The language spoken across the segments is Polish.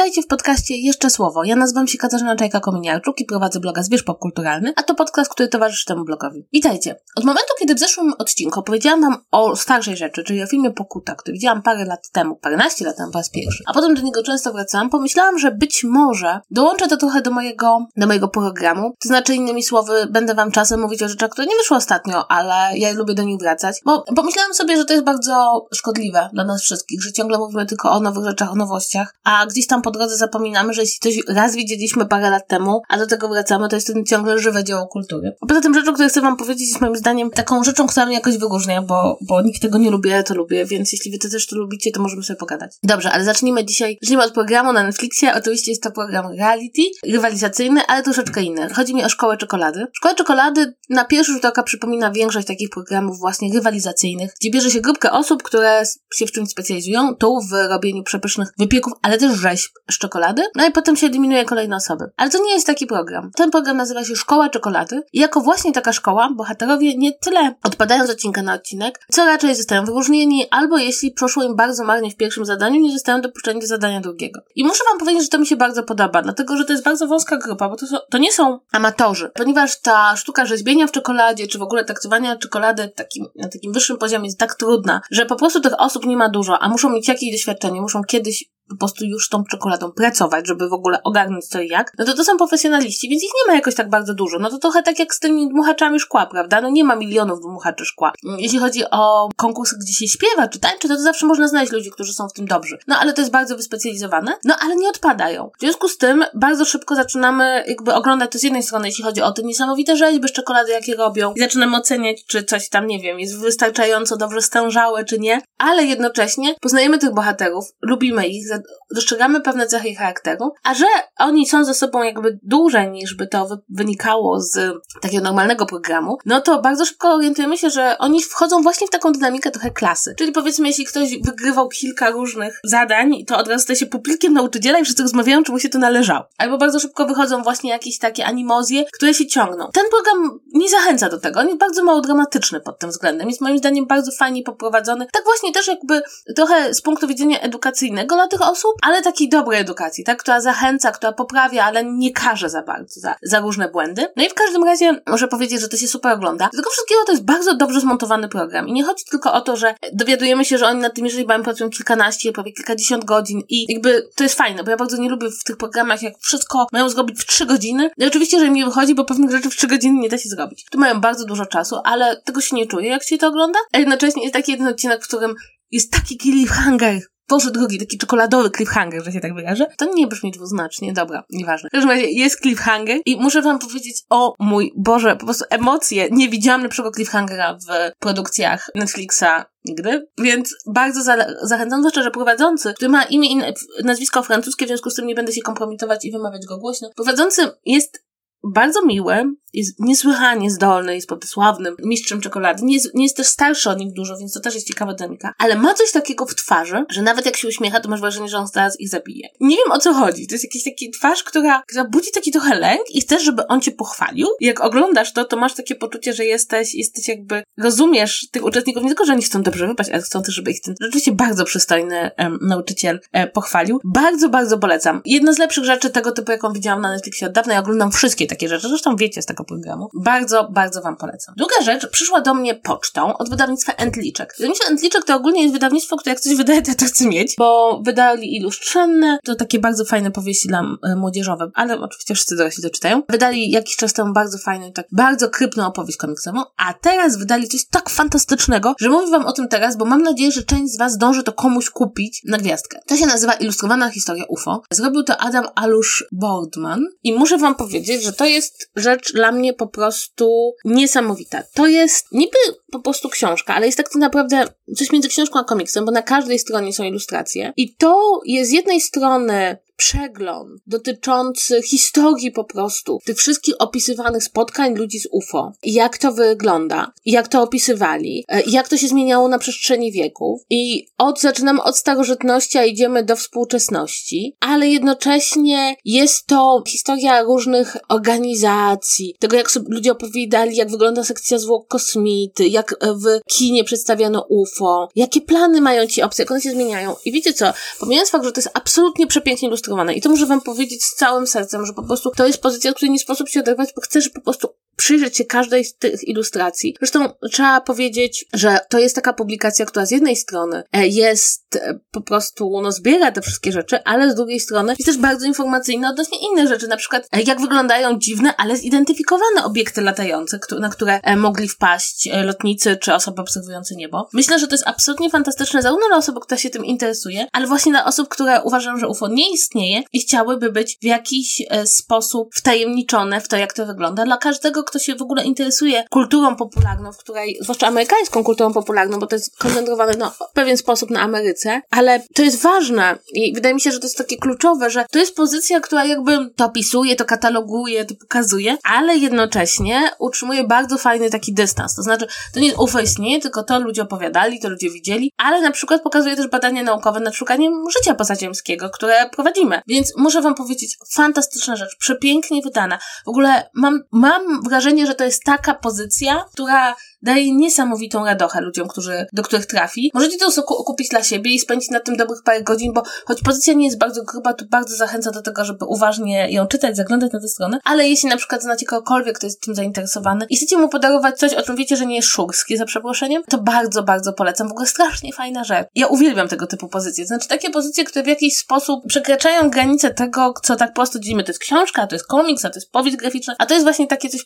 Witajcie w podcaście Jeszcze Słowo. Ja nazywam się Katarzyna Czajka-Kominiarczuk i prowadzę bloga Zwierz Popkulturalny, a to podcast, który towarzyszy temu blogowi. Witajcie. Od momentu, kiedy w zeszłym odcinku opowiedziałam wam o starszej rzeczy, czyli o filmie Pokuta, który widziałam parę lat temu, paręnaście lat temu po raz pierwszy, a potem do niego często wracałam, pomyślałam, że być może dołączę to trochę do mojego, do mojego programu. To znaczy, innymi słowy, będę wam czasem mówić o rzeczach, które nie wyszły ostatnio, ale ja lubię do nich wracać, bo pomyślałam sobie, że to jest bardzo szkodliwe dla nas wszystkich, że ciągle mówimy tylko o nowych rzeczach, o nowościach, a gdzieś tam po drodze zapominamy, że jeśli coś raz widzieliśmy parę lat temu, a do tego wracamy, to jest to ciągle żywe dzieło kultury. Poza tym rzeczą, którą chcę wam powiedzieć jest moim zdaniem taką rzeczą, która mnie jakoś wyróżnia, bo, bo nikt tego nie lubi, ja to lubię, więc jeśli wy to też to lubicie, to możemy sobie pogadać. Dobrze, ale zacznijmy dzisiaj, zacznijmy od programu na Netflixie. Oczywiście jest to program reality, rywalizacyjny, ale troszeczkę inny. Chodzi mi o Szkołę Czekolady. Szkoła Czekolady na pierwszy rzut oka przypomina większość takich programów właśnie rywalizacyjnych, gdzie bierze się grupkę osób, które się w czymś specjalizują, tu w robieniu przepysznych wypieków, ale też rzeźb z czekolady, no i potem się eliminuje kolejne osoby. Ale to nie jest taki program. Ten program nazywa się Szkoła Czekolady i jako właśnie taka szkoła, bohaterowie nie tyle odpadają z odcinka na odcinek, co raczej zostają wyróżnieni, albo jeśli proszło im bardzo marnie w pierwszym zadaniu, nie zostają dopuszczeni do zadania drugiego. I muszę wam powiedzieć, że to mi się bardzo podoba, dlatego, że to jest bardzo wąska grupa, bo to, są, to nie są amatorzy, ponieważ ta sztuka rzeźbienia w czekoladzie, czy w ogóle traktowania czekolady takim, na takim wyższym poziomie jest tak trudna, że po prostu tych osób nie ma dużo, a muszą mieć jakieś doświadczenie, muszą kiedyś po prostu już tą czekoladą pracować, żeby w ogóle ogarnąć co i jak, no to to są profesjonaliści, więc ich nie ma jakoś tak bardzo dużo. No to trochę tak jak z tymi dmuchaczami szkła, prawda? No nie ma milionów dmuchaczy szkła. Jeśli chodzi o konkursy, gdzie się śpiewa czy tańczy, to, to zawsze można znaleźć ludzi, którzy są w tym dobrzy. No ale to jest bardzo wyspecjalizowane, no ale nie odpadają. W związku z tym bardzo szybko zaczynamy jakby oglądać to z jednej strony, jeśli chodzi o te niesamowite rzeźby z czekolady, jakie robią i zaczynamy oceniać, czy coś tam, nie wiem, jest wystarczająco dobrze stężałe, czy nie, ale jednocześnie poznajemy tych bohaterów, lubimy ich, dostrzegamy pewne cechy ich charakteru, a że oni są ze sobą jakby dłużej niż by to wynikało z takiego normalnego programu, no to bardzo szybko orientujemy się, że oni wchodzą właśnie w taką dynamikę trochę klasy. Czyli powiedzmy, jeśli ktoś wygrywał kilka różnych zadań, to od razu staje się pupilkiem nauczyciela i wszyscy rozmawiają, czy mu się to należało. Albo bardzo szybko wychodzą właśnie jakieś takie animozje, które się ciągną. Ten program nie zachęca do tego. On jest bardzo mało dramatyczny pod tym względem. Jest moim zdaniem bardzo fajnie poprowadzony. Tak właśnie też jakby trochę z punktu widzenia edukacyjnego dla tych osób, ale takiej dobrej edukacji, tak? Która zachęca, która poprawia, ale nie każe za bardzo, za, za różne błędy. No i w każdym razie muszę powiedzieć, że to się super ogląda. Z tego wszystkiego to jest bardzo dobrze zmontowany program. I nie chodzi tylko o to, że dowiadujemy się, że oni nad tymi rzeźbami pracują kilkanaście, prawie kilkadziesiąt godzin i jakby to jest fajne, bo ja bardzo nie lubię w tych programach, jak wszystko mają zrobić w trzy godziny. No i oczywiście, że mi wychodzi, bo pewnych rzeczy w trzy godziny nie da się zrobić. Tu mają bardzo dużo czasu, ale tego się nie czuje, jak się to ogląda. A jednocześnie jest taki jeden odcinek, w którym jest taki cliffhanger, Boże drogi, taki czekoladowy cliffhanger, że się tak wyrażę. To nie brzmi dwuznacznie, dobra, nieważne. W każdym razie jest cliffhanger i muszę wam powiedzieć, o mój Boże, po prostu emocje. Nie widziałam lepszego cliffhangera w produkcjach Netflixa nigdy, więc bardzo za zachęcam, zwłaszcza, że prowadzący, który ma imię i nazwisko francuskie, w związku z tym nie będę się kompromitować i wymawiać go głośno. Prowadzący jest bardzo miły, jest niesłychanie zdolny, jest sławnym mistrzem czekolady. Nie jest, nie jest też starszy od nich dużo, więc to też jest ciekawa dynamika. Ale ma coś takiego w twarzy, że nawet jak się uśmiecha, to masz wrażenie, że on zaraz ich zabije. Nie wiem o co chodzi. To jest jakiś taki twarz, która, która budzi taki trochę lęk i chcesz, żeby on cię pochwalił. I jak oglądasz to, to masz takie poczucie, że jesteś, jesteś jakby, rozumiesz tych uczestników, nie tylko, że oni chcą dobrze wypaść, ale chcą też, żeby ich ten rzeczywiście bardzo przystojny um, nauczyciel e, pochwalił. Bardzo, bardzo polecam. Jedna z lepszych rzeczy tego typu, jaką widziałam na Netflixie od dawna, ja oglądam wszystkie takie rzeczy, zresztą wiecie z tego programu. Bardzo, bardzo Wam polecam. Druga rzecz przyszła do mnie pocztą od wydawnictwa Entliczek. Wydawnictwo Entliczek to ogólnie jest wydawnictwo, które jak coś wydaje, to, to chce mieć, bo wydali i Lustrzenne, to takie bardzo fajne powieści dla e, młodzieżowe, ale oczywiście wszyscy dorośli to czytają. Wydali jakiś czas temu bardzo fajną, tak bardzo krypną opowieść komiksową, a teraz wydali coś tak fantastycznego, że mówię Wam o tym teraz, bo mam nadzieję, że część z Was dąży to komuś kupić na gwiazdkę. To się nazywa Ilustrowana historia UFO. Zrobił to Adam Alusz Boardman i muszę Wam powiedzieć, że to jest rzecz dla mnie po prostu niesamowita. To jest niby po prostu książka, ale jest tak naprawdę coś między książką a komiksem, bo na każdej stronie są ilustracje. I to jest z jednej strony przegląd dotyczący historii po prostu tych wszystkich opisywanych spotkań ludzi z UFO. Jak to wygląda, jak to opisywali, e, jak to się zmieniało na przestrzeni wieków. I od, zaczynamy od starożytności, a idziemy do współczesności, ale jednocześnie jest to historia różnych organizacji, tego jak sobie ludzie opowiadali, jak wygląda sekcja zwłok kosmity, jak w kinie przedstawiano UFO, jakie plany mają ci obcy, jak one się zmieniają. I wiecie co, pomijając fakt, że to jest absolutnie przepięknie ilustrowane, I to muszę wam powiedzieć z całym sercem, że po prostu to jest pozycja, której nie sposób się oderwać, bo chcę, że po prostu przyjrzeć się każdej z tych ilustracji. Zresztą trzeba powiedzieć, że to jest taka publikacja, która z jednej strony e, jest e, po prostu, no zbiera te wszystkie rzeczy, ale z drugiej strony jest też bardzo informacyjna odnośnie innych rzeczy, na przykład e, jak wyglądają dziwne, ale zidentyfikowane obiekty latające, na które mogli wpaść lotnicy czy osoby obserwujące niebo. Myślę, że to jest absolutnie fantastyczne zarówno dla osoby, która się tym interesuje, ale właśnie dla osób, które uważają, że UFO nie istnieje i chciałyby być w jakiś sposób wtajemniczone w to, jak to wygląda. Dla każdego, kto się w ogóle interesuje kulturą popularną, w której, zwłaszcza amerykańską kulturą popularną, bo to jest koncentrowane no, w pewien sposób na Ameryce, ale to jest ważne i wydaje mi się, że to jest takie kluczowe, że to jest pozycja, która jakby to opisuje, to kataloguje, to pokazuje, ale jednocześnie utrzymuje bardzo fajny taki dystans. To znaczy, to nie jest UFO istnieje, tylko to ludzie opowiadali, to ludzie widzieli, ale na przykład pokazuje też badania naukowe nad szukaniem życia pozaziemskiego, które prowadzimy. Więc muszę wam powiedzieć, fantastyczna rzecz, przepięknie wydana. W ogóle mam, mam wrażenie, że to jest taka pozycja, która daje niesamowitą radochę ludziom, którzy, do których trafi. Możecie to kupić dla siebie i spędzić na tym dobrych parę godzin, bo choć pozycja nie jest bardzo gruba, to bardzo zachęca do tego, żeby uważnie ją czytać, zaglądać na tę stronę, ale jeśli na przykład znacie kogokolwiek, kto jest tym zainteresowany i chcecie mu podarować coś, o czym wiecie, że nie jest szurskie, za przeproszeniem, to bardzo, bardzo polecam. W ogóle strasznie fajna rzecz. Ja uwielbiam tego typu pozycje. Znaczy takie pozycje, które w jakiś sposób przekraczają granice tego, co tak prosto dzielimy. To jest książka, to jest komiks, a to jest powieść graficzna, a to jest właśnie takie coś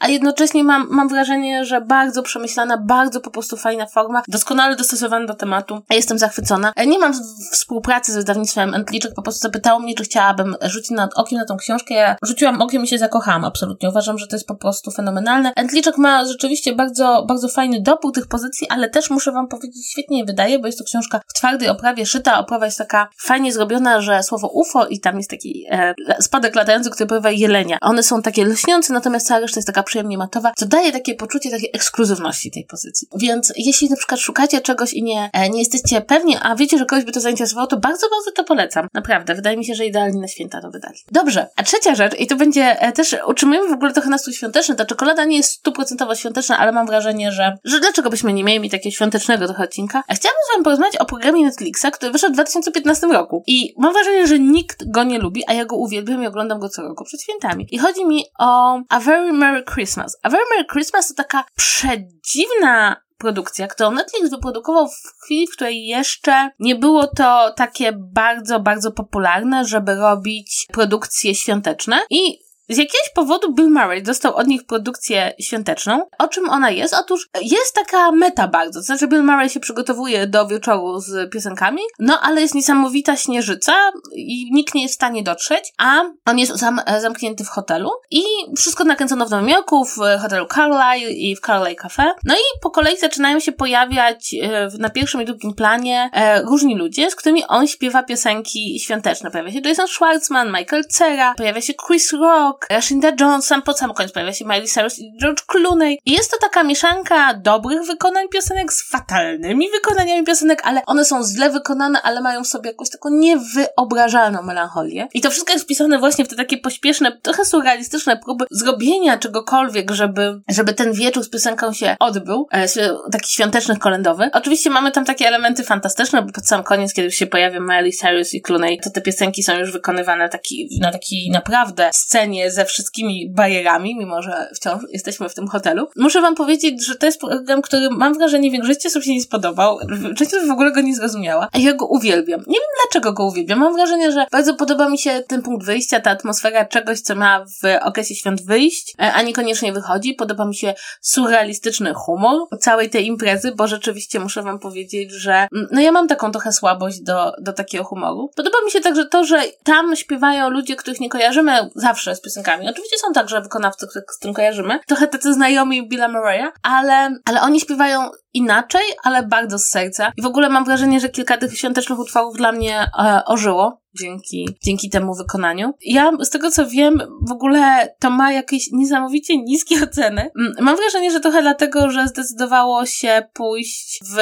a jednocześnie mam, mam wrażenie, że bardzo przemyślana, bardzo po prostu fajna forma, doskonale dostosowana do tematu. Jestem zachwycona. E, nie mam współpracy z wydawnictwem Entliczek, po prostu zapytało mnie, czy chciałabym rzucić nad okiem na tą książkę. Ja rzuciłam okiem i się zakochałam absolutnie. Uważam, że to jest po prostu fenomenalne. Entliczek ma rzeczywiście bardzo, bardzo fajny dopół tych pozycji, ale też muszę wam powiedzieć, świetnie je wydaje, bo jest to książka w twardej oprawie szyta. Oprawa jest taka fajnie zrobiona, że słowo UFO i tam jest taki e, spadek latający, który pływa jelenia. One są takie lśniące, natomiast cała reszta jest taka przyjemnie matowa, co daje takie poczucie takiej ekskluzywności tej pozycji. Więc jeśli na przykład szukacie czegoś i nie, e, nie jesteście pewni, a wiecie, że kogoś by to zainteresowało, to bardzo, bardzo to polecam. Naprawdę, wydaje mi się, że idealnie na święta to wydali. Dobrze, a trzecia rzecz, i to będzie e, też, utrzymujemy w ogóle trochę nastrój świąteczny, ta czekolada nie jest stuprocentowo świąteczna, ale mam wrażenie, że, że dlaczego byśmy nie mieli takiego świątecznego trochę odcinka. A chciałabym z wami porozmawiać o programie Netflixa, który wyszedł w 2015 roku. I mam wrażenie, że nikt go nie lubi, a ja go uwielbiam i oglądam go co roku przed świętami. I chodzi mi o A Very Merry Christmas. A Very Merry Christmas to taka przedziwna produkcja, którą Netflix wyprodukował w chwili, w której jeszcze nie było to takie bardzo, bardzo popularne, żeby robić produkcje świąteczne i z jakiegoś powodu Bill Murray dostał od nich produkcję świąteczną. O czym ona jest? Otóż jest taka meta bardzo. To znaczy Bill Murray się przygotowuje do wieczoru z piosenkami, no ale jest niesamowita śnieżyca i nikt nie jest w stanie dotrzeć, a on jest zam zamknięty w hotelu i wszystko nakręcono w Nowym Jorku, w hotelu Carlyle i w Carlyle Cafe. No i po kolei zaczynają się pojawiać e, na pierwszym i drugim planie e, różni ludzie, z którymi on śpiewa piosenki świąteczne. Pojawia się Jason Schwartzman, Michael Cera, pojawia się Chris Rock, Rock, Rashinda Jones, sam po sam koniec pojawia się Miley Cyrus i George Clooney. I jest to taka mieszanka dobrych wykonań piosenek z fatalnymi wykonaniami piosenek, ale one są źle wykonane, ale mają w sobie jakąś taką niewyobrażalną melancholię. I to wszystko jest wpisane właśnie w te takie pośpieszne, trochę surrealistyczne próby zrobienia czegokolwiek, żeby, żeby ten wieczór z piosenką się odbył, e, taki świąteczny, kolędowy. Oczywiście mamy tam takie elementy fantastyczne, bo pod sam koniec, kiedy się pojawia Miley Cyrus i Clooney, to te piosenki są już wykonywane taki, na takiej naprawdę scenie ze wszystkimi barierami, mimo że wciąż jesteśmy w tym hotelu. Muszę wam powiedzieć, że to jest program, który mam wrażenie większości osób się nie spodobał. Część w ogóle go nie zrozumiała, a ja go uwielbiam. Nie wiem dlaczego go uwielbiam. Mam wrażenie, że bardzo podoba mi się ten punkt wyjścia, ta atmosfera czegoś, co ma w okresie świąt wyjść, e, a niekoniecznie wychodzi. Podoba mi się surrealistyczny humor całej tej imprezy, bo rzeczywiście muszę wam powiedzieć, że mm, no ja mam taką trochę słabość do, do takiego humoru. Podoba mi się także to, że tam śpiewają ludzie, których nie kojarzymy zawsze z piosenkami piosenkami. Oczywiście są także wykonawcy, których z tym kojarzymy. Trochę tacy znajomi Billa Murraya, ale, ale oni śpiewają inaczej, ale bardzo z serca. I w ogóle mam wrażenie, że kilka tych świątecznych utworów dla mnie e, ożyło dzięki, dzięki temu wykonaniu. Ja z tego co wiem, w ogóle to ma jakieś niesamowicie niskie oceny. Mm, mam wrażenie, że trochę dlatego, że zdecydowało się pójść w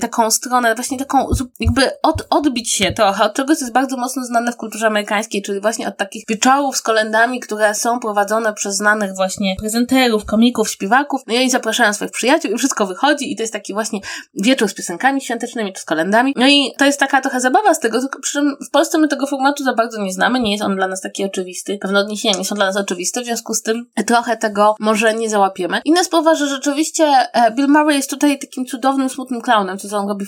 taką stronę, właśnie taką, jakby od, odbić się trochę od czegoś, co jest bardzo mocno znane w kulturze amerykańskiej, czyli właśnie od takich wieczorów z kolendami, które są prowadzone przez znanych właśnie prezenterów, komików, śpiewaków. No i oni zapraszają swoich przyjaciół i wszystko wychodzi i to jest taki właśnie wieczór z piosenkami świątecznymi czy z kolendami. No i to jest taka trochę zabawa z tego, przy czym w Polsce my tego formatu za bardzo nie znamy, nie jest on dla nas taki oczywisty. Pewne odniesienia nie są dla nas oczywiste, w związku z tym trochę tego może nie załapiemy. Inna sprawa, że rzeczywiście e, Bill Murray jest tutaj takim cudownym, smutnym clownem, co on robi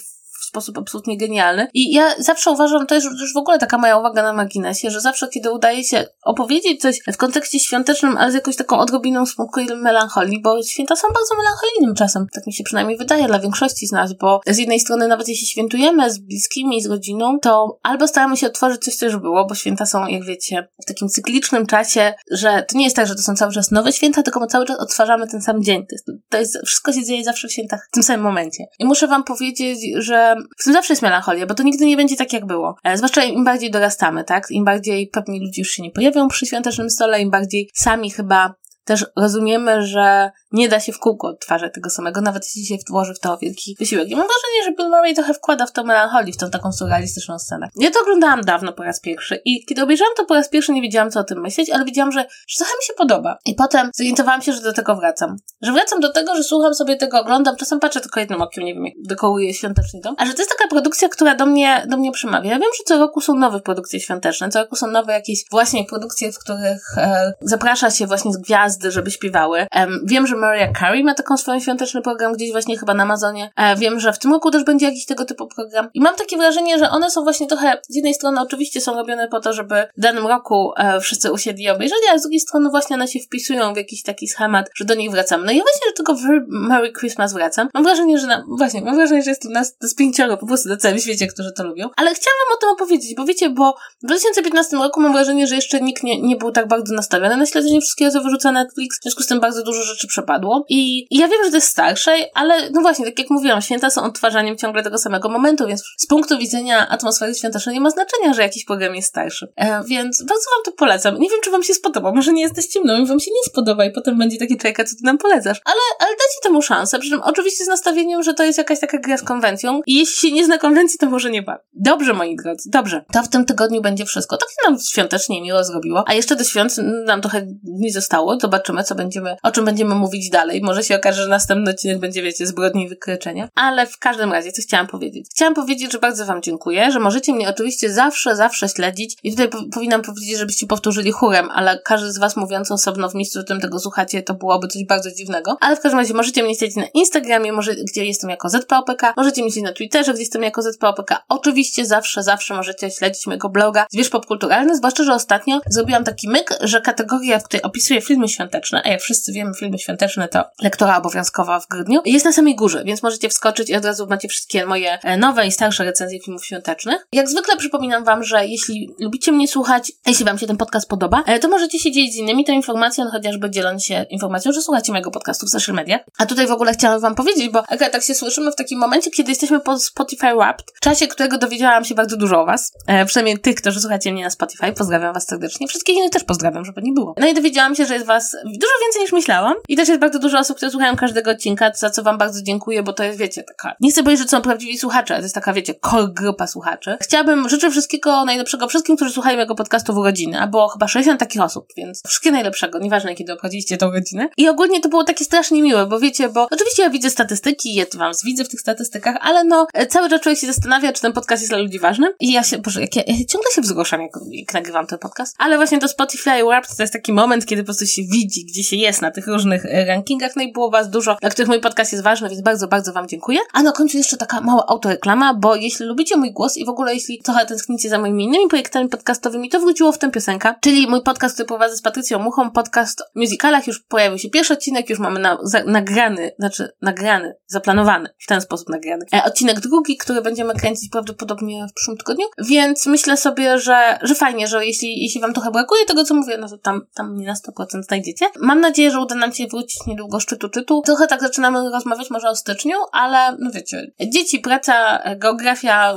sposób absolutnie genialny. I ja zawsze uważam, to jest już w ogóle taka moja uwaga na marginesie, że zawsze, kiedy udaje się opowiedzieć coś w kontekście świątecznym, ale z jakąś taką odrobiną smutku i melancholii, bo święta są bardzo melancholijnym czasem. Tak mi się przynajmniej wydaje dla większości z nas, bo z jednej strony nawet jeśli świętujemy z bliskimi, z rodziną, to albo staramy się otworzyć coś, co już było, bo święta są, jak wiecie, w takim cyklicznym czasie, że to nie jest tak, że to są cały czas nowe święta, tylko my cały czas odtwarzamy ten sam dzień. To jest, to jest wszystko się dzieje zawsze w świętach w tym samym momencie. I muszę wam powiedzieć, że w tym zawsze jest melancholia, bo to nigdy nie będzie tak, jak było. E, zwłaszcza im bardziej dorastamy, tak? Im bardziej pewni ludzie już się nie pojawią przy świątecznym stole, im bardziej sami chyba też rozumiemy, że nie da się w kółko odtwarzać tego samego, nawet jeśli się włoży w to wielki wysiłek. I mam wrażenie, że Bill Murray trochę wkłada w to melancholii, w tą taką surrealistyczną scenę. Ja to oglądałam dawno po raz pierwszy i kiedy obejrzałam to po raz pierwszy, nie wiedziałam, co o tym myśleć, ale wiedziałam, że, że trochę mi się podoba. I potem zorientowałam się, że do tego wracam. Że wracam do tego, że słucham sobie tego, oglądam, czasem patrzę tylko jednym okiem, nie wiem, jak dekoruję świąteczny dom, a że to jest taka produkcja, która do mnie, do mnie przemawia. Ja wiem, że co roku są nowe produkcje świąteczne, co roku są nowe jakieś właśnie produkcje, w których e, zaprasza się właśnie z gwiazdy, żeby śpiewały. E, wiem, że Mariah Carey ma taką swoją świąteczny program gdzieś właśnie chyba na Amazonie. E, wiem, że w tym roku też będzie jakiś tego typu program. I mam takie wrażenie, że one są właśnie trochę, z jednej strony oczywiście są robione po to, żeby w danym roku e, wszyscy usiedli i obejrzeli, a z drugiej strony właśnie one się wpisują w jakiś taki schemat, że do nich wracam. No i właśnie do tego Merry Christmas wracam. Mam wrażenie, że na, właśnie, mam wrażenie, że jest tu nas z pięcioro po prostu na całym świecie, którzy to lubią. Ale chciałam o tym opowiedzieć, bo wiecie, bo w 2015 roku mam wrażenie, że jeszcze nikt nie, nie był tak bardzo nastawiony na śledzenie wszystkiego, co wyrzuca Netflix. W związku z tym bardzo dużo rzeczy przepadło. I ja wiem, że to jest starszej, ale no właśnie, tak jak mówiłam, święta są odtwarzaniem ciągle tego samego momentu, więc z punktu widzenia atmosfery świątecznej nie ma znaczenia, że jakiś program jest starszy. E, więc bardzo wam to polecam. Nie wiem, czy wam się spodoba, może nie jesteście mną i wam się nie spodoba i potem będzie takie czeka, co ty nam polecasz. Ale, ale dajcie temu szansę, przy czym oczywiście z nastawieniem, że to jest jakaś taka gra z konwencją i jeśli się nie zna konwencji, to może nie bawi. Dobrze, moi drodzy, dobrze. To w tym tygodniu będzie wszystko. Tak się nam świątecznie miło zrobiło, a jeszcze do świąt nam trochę nie zostało. Zobaczymy, co będziemy, o czym będziemy mówić dalej. Może się okaże, że następny odcinek będzie, wiecie, zbrodni i wykroczenia. Ale w każdym razie, co chciałam powiedzieć? Chciałam powiedzieć, że bardzo Wam dziękuję, że możecie mnie oczywiście zawsze, zawsze śledzić i tutaj po powinnam powiedzieć, żebyście powtórzyli chórem, ale każdy z Was mówiąc osobno w miejscu, w którym tego słuchacie, to byłoby coś bardzo dziwnego. Ale w każdym razie możecie mnie śledzić na Instagramie, może, gdzie jestem jako ZPOPK, możecie mnie śledzić na Twitterze, gdzie jestem jako ZPOPK. Oczywiście zawsze, zawsze możecie śledzić mojego bloga Zwierz Popkulturalny, zwłaszcza, że ostatnio zrobiłam taki myk, że kategoria, w której opisuję filmy świąteczne, a jak wszyscy wiemy, filmy świąteczne to lektora obowiązkowa w grudniu. Jest na samej górze, więc możecie wskoczyć i od razu macie wszystkie moje e, nowe i starsze recenzje filmów świątecznych. Jak zwykle przypominam Wam, że jeśli lubicie mnie słuchać, jeśli Wam się ten podcast podoba, e, to możecie się dzielić z innymi tą informacją, chociażby dzieląc się informacją, że słuchacie mojego podcastu w social media. A tutaj w ogóle chciałam Wam powiedzieć, bo okay, tak się słyszymy w takim momencie, kiedy jesteśmy po Spotify Wrapped, w czasie którego dowiedziałam się bardzo dużo o Was, e, przynajmniej tych, którzy słuchacie mnie na Spotify. Pozdrawiam Was serdecznie. Wszystkich innych też pozdrawiam, żeby nie było. No i dowiedziałam się, że jest Was dużo więcej niż myślałam i też jest bardzo dużo osób, które słuchają każdego odcinka, za co wam bardzo dziękuję, bo to jest, wiecie, taka, nie chcę powiedzieć, że to są prawdziwi słuchacze, to jest taka, wiecie, core grupa słuchaczy. Chciałabym, życzę wszystkiego najlepszego wszystkim, którzy słuchają mojego podcastu w urodziny, a było chyba 60 takich osób, więc wszystkiego najlepszego, nieważne kiedy obchodziliście tą godzinę. I ogólnie to było takie strasznie miłe, bo wiecie, bo oczywiście ja widzę statystyki, ja wam widzę w tych statystykach, ale no, cały czas człowiek się zastanawia, czy ten podcast jest dla ludzi ważny. I ja się, boże, jak ja, ja ciągle się wzruszam, jak, jak nagrywam ten podcast. Ale właśnie to Spotify Wrapped to jest taki moment, kiedy po prostu się widzi, gdzie się jest na tych różnych e, rankingach, no i było was dużo, dla których mój podcast jest ważny, więc bardzo, bardzo Wam dziękuję. A na końcu jeszcze taka mała autoreklama, bo jeśli lubicie mój głos i w ogóle jeśli trochę tęsknicie za moimi innymi projektami podcastowymi, to wróciło w tym piosenka, czyli mój podcast, który prowadzę z Patrycją Muchą, podcast o musicalach, już pojawił się pierwszy odcinek, już mamy na, za, nagrany, znaczy nagrany, zaplanowany, w ten sposób nagrany. E, odcinek drugi, który będziemy kręcić prawdopodobnie w przyszłym tygodniu, więc myślę sobie, że, że fajnie, że jeśli, jeśli Wam trochę brakuje tego, co mówię, no to tam, tam mnie na 100% znajdziecie. Mam nadzieję, że uda nam się wrócić niedługo szczytu czytu. Trochę tak zaczynamy rozmawiać może o styczniu, ale no wiecie, dzieci, praca, geografia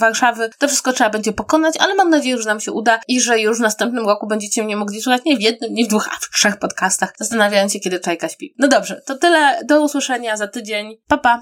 Warszawy, to wszystko trzeba będzie pokonać, ale mam nadzieję, że nam się uda i że już w następnym roku będziecie mnie mogli słuchać nie w jednym, nie w dwóch, a w trzech podcastach, zastanawiając się, kiedy Czajka śpi. No dobrze, to tyle. Do usłyszenia za tydzień. Pa, pa!